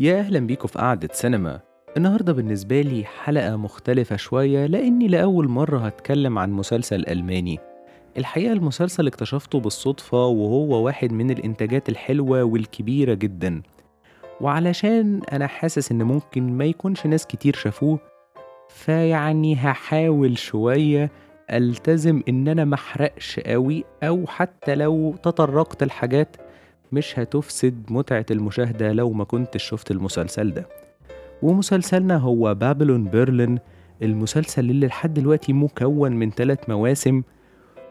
يا أهلا بيكم في قعدة سينما. النهاردة بالنسبة لي حلقة مختلفة شوية لأني لأول مرة هتكلم عن مسلسل ألماني. الحقيقة المسلسل اكتشفته بالصدفة وهو واحد من الإنتاجات الحلوة والكبيرة جدا. وعلشان أنا حاسس إن ممكن ما يكونش ناس كتير شافوه فيعني هحاول شوية ألتزم إن أنا محرقش قوي أو حتى لو تطرقت الحاجات مش هتفسد متعة المشاهدة لو ما كنتش شفت المسلسل ده. ومسلسلنا هو بابلون بيرلين المسلسل اللي لحد دلوقتي مكون من ثلاث مواسم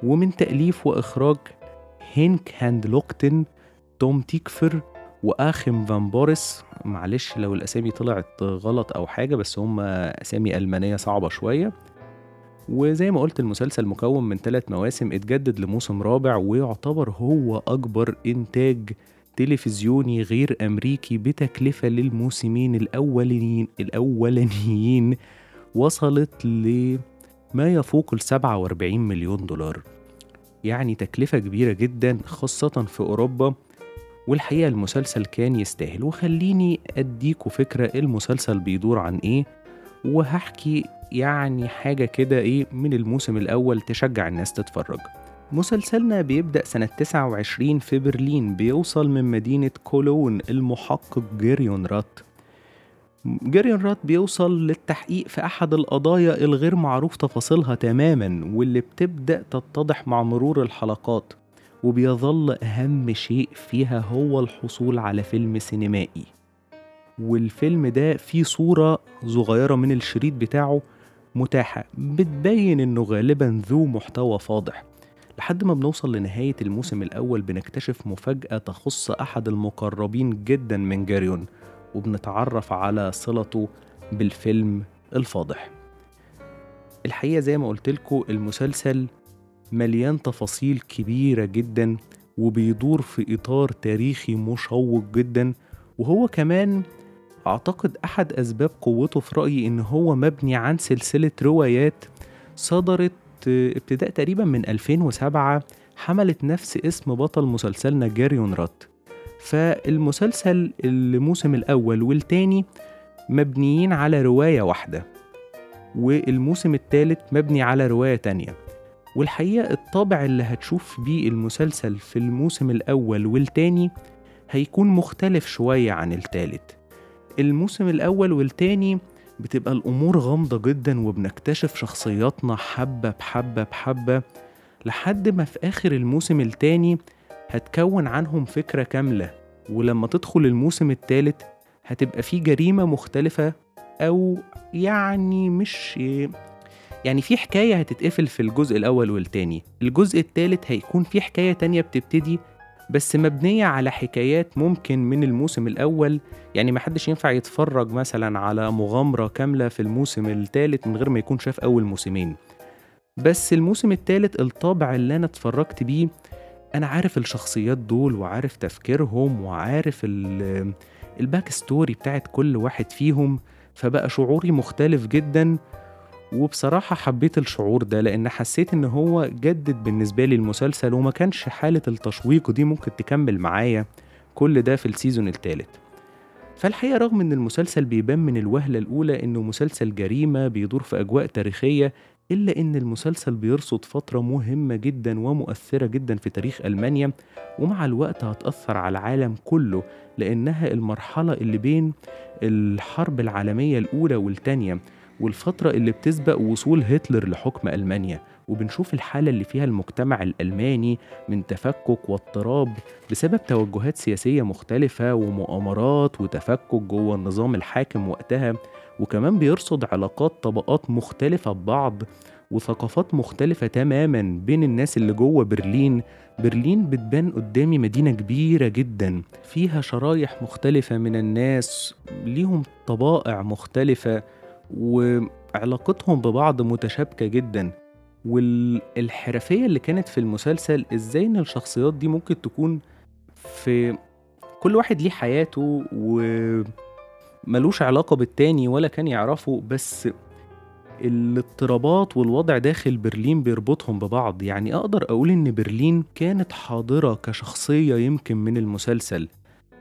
ومن تأليف وإخراج هينك هاندلوكتن توم تيكفر وآخم فان بوريس. معلش لو الأسامي طلعت غلط أو حاجة بس هم أسامي ألمانية صعبة شوية. وزي ما قلت المسلسل مكون من ثلاث مواسم اتجدد لموسم رابع ويعتبر هو أكبر إنتاج تلفزيوني غير أمريكي بتكلفة للموسمين الأولين الأولانيين وصلت لما يفوق ال 47 مليون دولار. يعني تكلفة كبيرة جدا خاصة في أوروبا. والحقيقة المسلسل كان يستاهل. وخليني أديكوا فكرة المسلسل بيدور عن إيه. وهحكي يعني حاجة كده إيه من الموسم الأول تشجع الناس تتفرج. مسلسلنا بيبدأ سنة 29 في برلين بيوصل من مدينة كولون المحقق جيريون رات. جيريون رات بيوصل للتحقيق في أحد القضايا الغير معروف تفاصيلها تماما واللي بتبدأ تتضح مع مرور الحلقات وبيظل أهم شيء فيها هو الحصول على فيلم سينمائي. والفيلم ده فيه صورة صغيرة من الشريط بتاعه متاحة بتبين إنه غالبا ذو محتوى فاضح. لحد ما بنوصل لنهاية الموسم الأول بنكتشف مفاجأة تخص أحد المقربين جدا من جاريون وبنتعرف على صلته بالفيلم الفاضح. الحقيقة زي ما قلتلكوا المسلسل مليان تفاصيل كبيرة جدا وبيدور في إطار تاريخي مشوق جدا وهو كمان أعتقد أحد أسباب قوته في رأيي إن هو مبني عن سلسلة روايات صدرت ابتداء تقريبا من 2007 حملت نفس اسم بطل مسلسلنا جاريون رات. فالمسلسل الموسم الأول والتاني مبنيين على رواية واحدة والموسم الثالث مبني على رواية تانية. والحقيقة الطابع اللي هتشوف بيه المسلسل في الموسم الأول والتاني هيكون مختلف شوية عن التالت. الموسم الأول والتاني بتبقى الأمور غامضة جدا وبنكتشف شخصياتنا حبة بحبة بحبة لحد ما في آخر الموسم التاني هتكون عنهم فكرة كاملة ولما تدخل الموسم التالت هتبقى في جريمة مختلفة أو يعني مش يعني في حكاية هتتقفل في الجزء الأول والتاني. الجزء التالت هيكون في حكاية تانية بتبتدي بس مبنية على حكايات ممكن من الموسم الأول. يعني محدش ينفع يتفرج مثلا على مغامرة كاملة في الموسم الثالث من غير ما يكون شاف أول موسمين. بس الموسم الثالث الطابع اللي أنا اتفرجت بيه أنا عارف الشخصيات دول وعارف تفكيرهم وعارف ال back story بتاعت كل واحد فيهم فبقى شعوري مختلف جدا. وبصراحة حبيت الشعور ده لأن حسيت إن هو جدد بالنسبة لي المسلسل وما كانش حالة التشويق دي ممكن تكمل معايا كل ده في السيزون الثالث فالحقيقة رغم إن المسلسل بيبان من الوهلة الأولى إنه مسلسل جريمة بيدور في أجواء تاريخية إلا إن المسلسل بيرصد فترة مهمة جدا ومؤثرة جدا في تاريخ ألمانيا ومع الوقت هتأثر على العالم كله لأنها المرحلة اللي بين الحرب العالمية الأولى والتانية والفترة اللي بتسبق وصول هتلر لحكم ألمانيا وبنشوف الحالة اللي فيها المجتمع الألماني من تفكك واضطراب بسبب توجهات سياسية مختلفة ومؤامرات وتفكك جوه النظام الحاكم وقتها وكمان بيرصد علاقات طبقات مختلفة ببعض وثقافات مختلفة تماما بين الناس اللي جوه برلين. برلين بتبان قدامي مدينة كبيرة جدا فيها شرايح مختلفة من الناس ليهم طبائع مختلفة وعلاقتهم ببعض متشابكة جدا. والحرفية اللي كانت في المسلسل إزاي إن الشخصيات دي ممكن تكون في كل واحد ليه حياته وملوش علاقة بالتاني ولا كان يعرفه بس الاضطرابات والوضع داخل برلين بيربطهم ببعض. يعني أقدر أقول إن برلين كانت حاضرة كشخصية يمكن من المسلسل.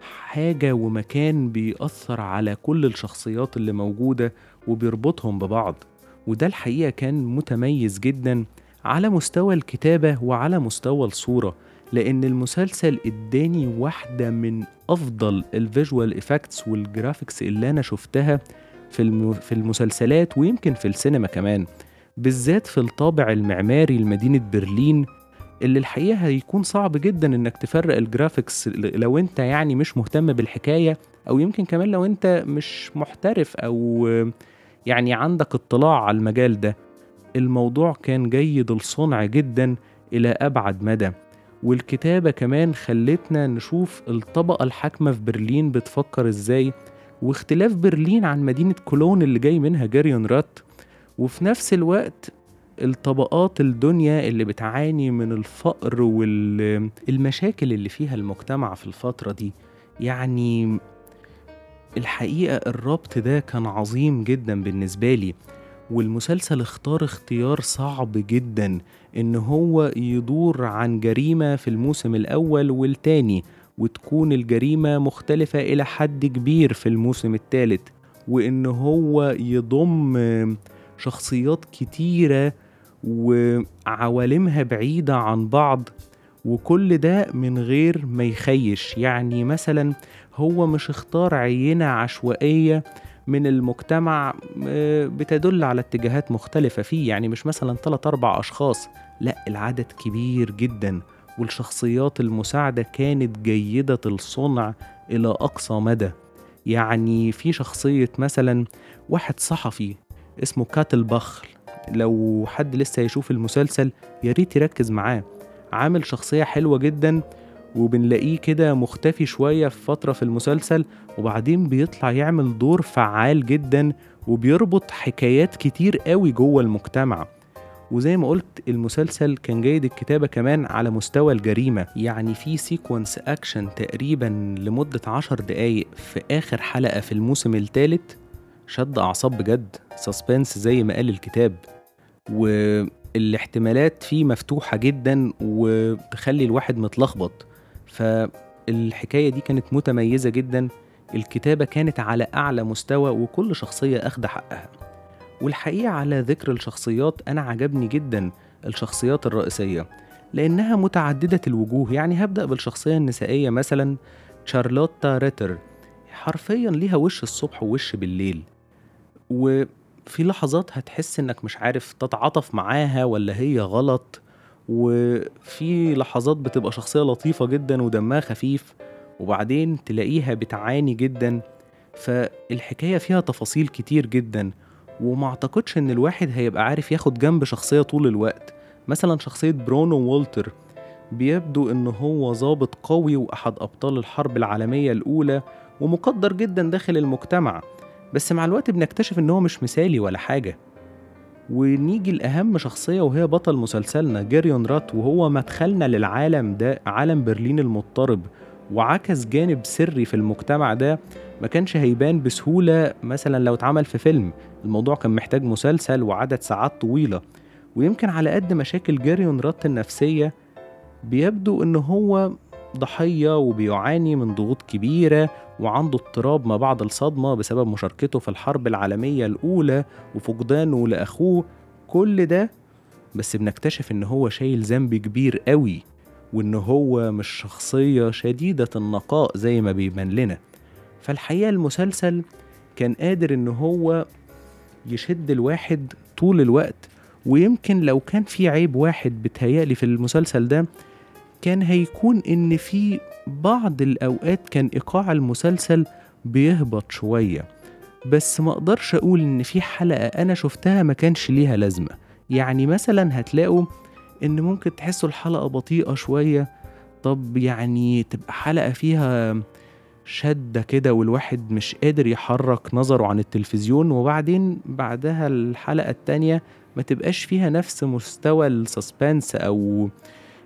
حاجة ومكان بيأثر على كل الشخصيات اللي موجودة وبيربطهم ببعض وده الحقيقة كان متميز جدا على مستوى الكتابة وعلى مستوى الصورة لأن المسلسل إداني واحدة من أفضل ال visual effects وال graphics اللي أنا شفتها في في المسلسلات ويمكن في السينما كمان بالذات في الطابع المعماري لمدينة برلين اللي الحقيقة هيكون صعب جدا إنك تفرق ال graphics لو أنت يعني مش مهتم بالحكاية أو يمكن كمان لو أنت مش محترف أو يعني عندك اطلاع على المجال ده. الموضوع كان جيد الصنع جدا إلى أبعد مدى. والكتابة كمان خلتنا نشوف الطبقة الحاكمة في برلين بتفكر إزاي واختلاف برلين عن مدينة كولون اللي جاي منها جاريون رات. وفي نفس الوقت الطبقات الدنيا اللي بتعاني من الفقر والمشاكل اللي فيها المجتمع في الفترة دي. يعني الحقيقة الربط ده كان عظيم جدا بالنسبة لي والمسلسل اختار اختيار صعب جدا إن هو يدور عن جريمة في الموسم الأول والتاني وتكون الجريمة مختلفة إلى حد كبير في الموسم الثالث وإن هو يضم شخصيات كتيرة وعوالمها بعيدة عن بعض. وكل ده من غير ما يخيش. يعني مثلا هو مش اختار عينة عشوائية من المجتمع آه، بتدل على اتجاهات مختلفة فيه. يعني مش مثلا تلات أربع أشخاص. لا العدد كبير جدا. والشخصيات المساعدة كانت جيدة الصنع إلى أقصى مدى. يعني في شخصية مثلا واحد صحفي اسمه كاتل بخل. لو حد لسه هيشوف المسلسل يا ريت يركز معاه. عامل شخصية حلوة جدا وبنلاقيه كده مختفي شوية في فترة في المسلسل وبعدين بيطلع يعمل دور فعال جدا وبيربط حكايات كتير قوي جوه المجتمع. وزي ما قلت المسلسل كان جيد الكتابة كمان على مستوى الجريمة. يعني في sequence action تقريبا لمدة عشر دقايق في آخر حلقة في الموسم الثالث شد أعصاب بجد سسبنس زي ما قال الكتاب. والاحتمالات فيه مفتوحة جدا وتخلي الواحد متلخبط. فالحكاية دي كانت متميزة جدا. الكتابة كانت على أعلى مستوى وكل شخصية أخدة حقها. والحقيقة على ذكر الشخصيات أنا عجبني جدا الشخصيات الرئيسية لأنها متعددة الوجوه. يعني هبدأ بالشخصية النسائية مثلا شارلوتا ريتر. حرفيا ليها وش الصبح ووش بالليل. وفي لحظات هتحس إنك مش عارف تتعاطف معاها ولا هي غلط وفي لحظات بتبقى شخصية لطيفة جدا ودمها خفيف وبعدين تلاقيها بتعاني جدا. فالحكاية فيها تفاصيل كتير جدا وما أعتقدش إن الواحد هيبقى عارف ياخد جنب شخصية طول الوقت. مثلا شخصية برونو وولتر بيبدو إن هو ضابط قوي وأحد أبطال الحرب العالمية الأولى ومقدر جدا داخل المجتمع. بس مع الوقت بنكتشف إن هو مش مثالي ولا حاجة. ونيجي لأهم شخصية وهي بطل مسلسلنا جيريون رات وهو مدخلنا للعالم ده عالم برلين المضطرب وعكس جانب سري في المجتمع ده ما كانش هيبان بسهولة مثلا لو اتعمل في فيلم. الموضوع كان محتاج مسلسل وعدد ساعات طويلة. ويمكن على قد مشاكل جيريون رات النفسية بيبدو إن هو ضحية وبيعاني من ضغوط كبيرة وعنده اضطراب ما بعد الصدمة بسبب مشاركته في الحرب العالمية الأولى وفقدانه لأخوه. كل ده بس بنكتشف إن هو شايل ذنب كبير قوي وإن هو مش شخصية شديدة النقاء زي ما بيبان لنا. فالحقيقة المسلسل كان قادر إن هو يشد الواحد طول الوقت ويمكن لو كان في عيب واحد بتهيألي في المسلسل ده كان هيكون إن في بعض الأوقات كان إيقاع المسلسل بيهبط شوية بس ما أقدرش أقول إن في حلقة أنا شفتها ما كانش ليها لازمة. يعني مثلا هتلاقوا إن ممكن تحسوا الحلقة بطيئة شوية طب يعني تبقى حلقة فيها شدة كده والواحد مش قادر يحرك نظره عن التلفزيون وبعدين بعدها الحلقة التانية ما تبقاش فيها نفس مستوى ال suspense أو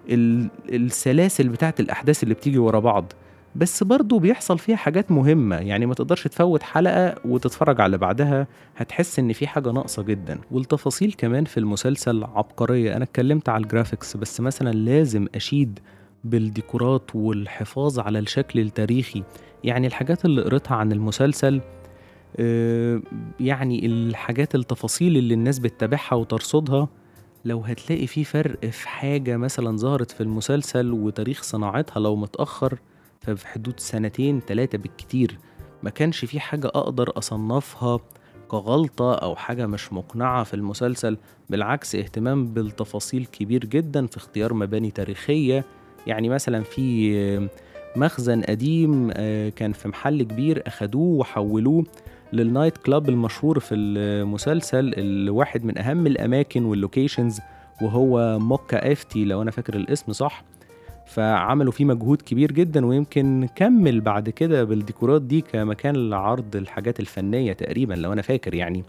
السلاسل بتاعت الأحداث اللي بتيجي ورا بعض. بس برضه بيحصل فيها حاجات مهمة. يعني ما تقدرش تفوت حلقة وتتفرج على اللي بعدها. هتحس إن في حاجة ناقصة جدا. والتفاصيل كمان في المسلسل عبقرية. أنا اتكلمت على ال graphics بس مثلا لازم أشيد بالديكورات والحفاظ على الشكل التاريخي. يعني الحاجات اللي قريتها عن المسلسل آه، يعني الحاجات التفاصيل اللي الناس بتتابعها وترصدها لو هتلاقي في فرق في حاجة مثلا ظهرت في المسلسل وتاريخ صناعتها لو متأخر ففي حدود سنتين تلاتة بالكتير ما كانش في حاجة أقدر أصنفها كغلطة أو حاجة مش مقنعة في المسلسل بالعكس اهتمام بالتفاصيل كبير جدا في اختيار مباني تاريخية. يعني مثلا في مخزن قديم آه، كان في محل كبير أخدوه وحولوه لل night club المشهور في المسلسل الواحد من أهم الأماكن وال locations وهو موكا إفتي لو أنا فاكر الاسم صح. فعملوا فيه مجهود كبير جدا ويمكن كمل بعد كده بالديكورات دي كمكان لعرض الحاجات الفنية تقريبا لو أنا فاكر يعني.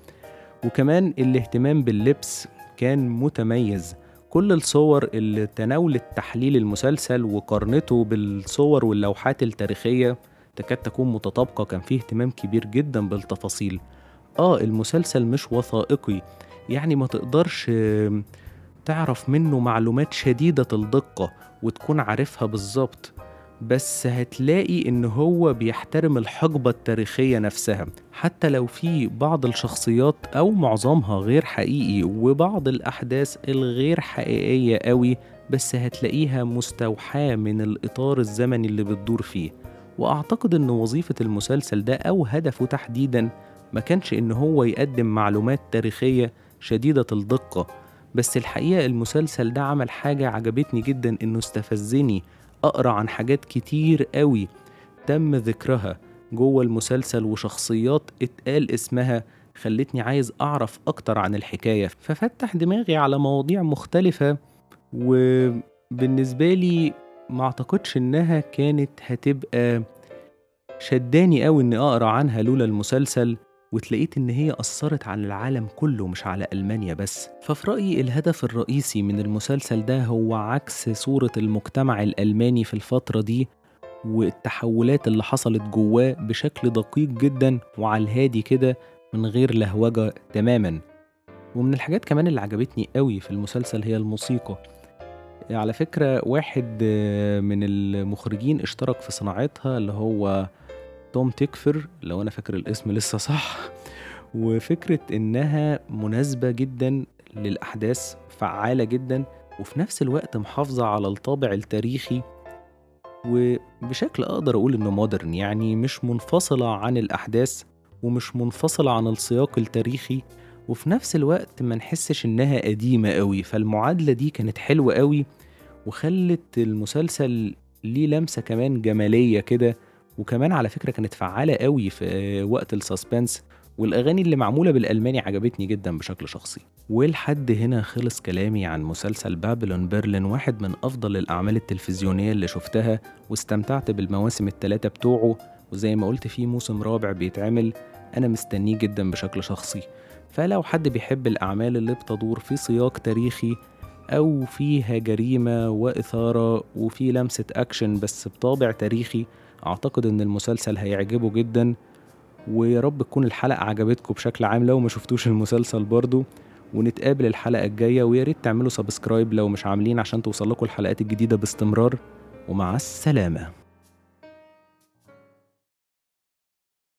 وكمان الاهتمام باللبس كان متميز. كل الصور اللي تناولت تحليل المسلسل وقارنته بالصور واللوحات التاريخية تكاد تكون متطابقة كان فيه اهتمام كبير جدا بالتفاصيل. آه المسلسل مش وثائقي. يعني ما تقدرش تعرف منه معلومات شديدة الدقة وتكون عارفها بالظبط. بس هتلاقي إن هو بيحترم الحقبة التاريخية نفسها. حتى لو في بعض الشخصيات أو معظمها غير حقيقي وبعض الأحداث الغير حقيقية قوي بس هتلاقيها مستوحاة من الإطار الزمني اللي بتدور فيه. وأعتقد إن وظيفة المسلسل ده أو هدفه تحديدا ما كانش إن هو يقدم معلومات تاريخية شديدة الدقة بس الحقيقة المسلسل ده عمل حاجة عجبتني جدا إنه استفزني أقرأ عن حاجات كتير قوي تم ذكرها جوه المسلسل وشخصيات اتقال اسمها خلتني عايز أعرف أكتر عن الحكاية. ففتح دماغي على مواضيع مختلفة وبالنسبة لي ما أعتقدش إنها كانت هتبقى شداني أوي إني أقرأ عنها لولا المسلسل وتلاقيت إن هي أثرت على العالم كله مش على ألمانيا بس. ففي رأيي الهدف الرئيسي من المسلسل ده هو عكس صورة المجتمع الألماني في الفترة دي والتحولات اللي حصلت جواه بشكل دقيق جدا وعلى الهادي كده من غير لهوجة تماما. ومن الحاجات كمان اللي عجبتني قوي في المسلسل هي الموسيقى. على فكرة واحد من المخرجين اشترك في صناعتها اللي هو توم تكفر لو أنا فاكر الاسم لسه صح. وفكرة إنها مناسبة جدا للأحداث فعالة جدا وفي نفس الوقت محافظة على الطابع التاريخي. وبشكل أقدر أقول إنه مودرن يعني مش منفصلة عن الأحداث ومش منفصلة عن السياق التاريخي. وفي نفس الوقت ما نحسش إنها قديمة قوي فالمعادلة دي كانت حلوة قوي وخلت المسلسل ليه لمسة كمان جمالية كده وكمان على فكرة كانت فعالة قوي في وقت السسبنس والأغاني اللي معمولة بالألماني عجبتني جدا بشكل شخصي. ولحد هنا خلص كلامي عن مسلسل بابلون برلين واحد من أفضل الأعمال التلفزيونية اللي شفتها واستمتعت بالمواسم التلاتة بتوعه وزي ما قلت في موسم رابع بيتعمل أنا مستنيه جدا بشكل شخصي. فلو حد بيحب الأعمال اللي بتدور في سياق تاريخي أو فيها جريمة وإثارة وفي لمسة أكشن بس بطابع تاريخي أعتقد إن المسلسل هيعجبه جدا. ويا رب تكون الحلقة عجبتكم بشكل عام لو ما شفتوش المسلسل برضو. ونتقابل الحلقة الجاية ويا ريت تعملوا سبسكرايب لو مش عاملين عشان توصلكوا الحلقات الجديدة باستمرار. ومع السلامة.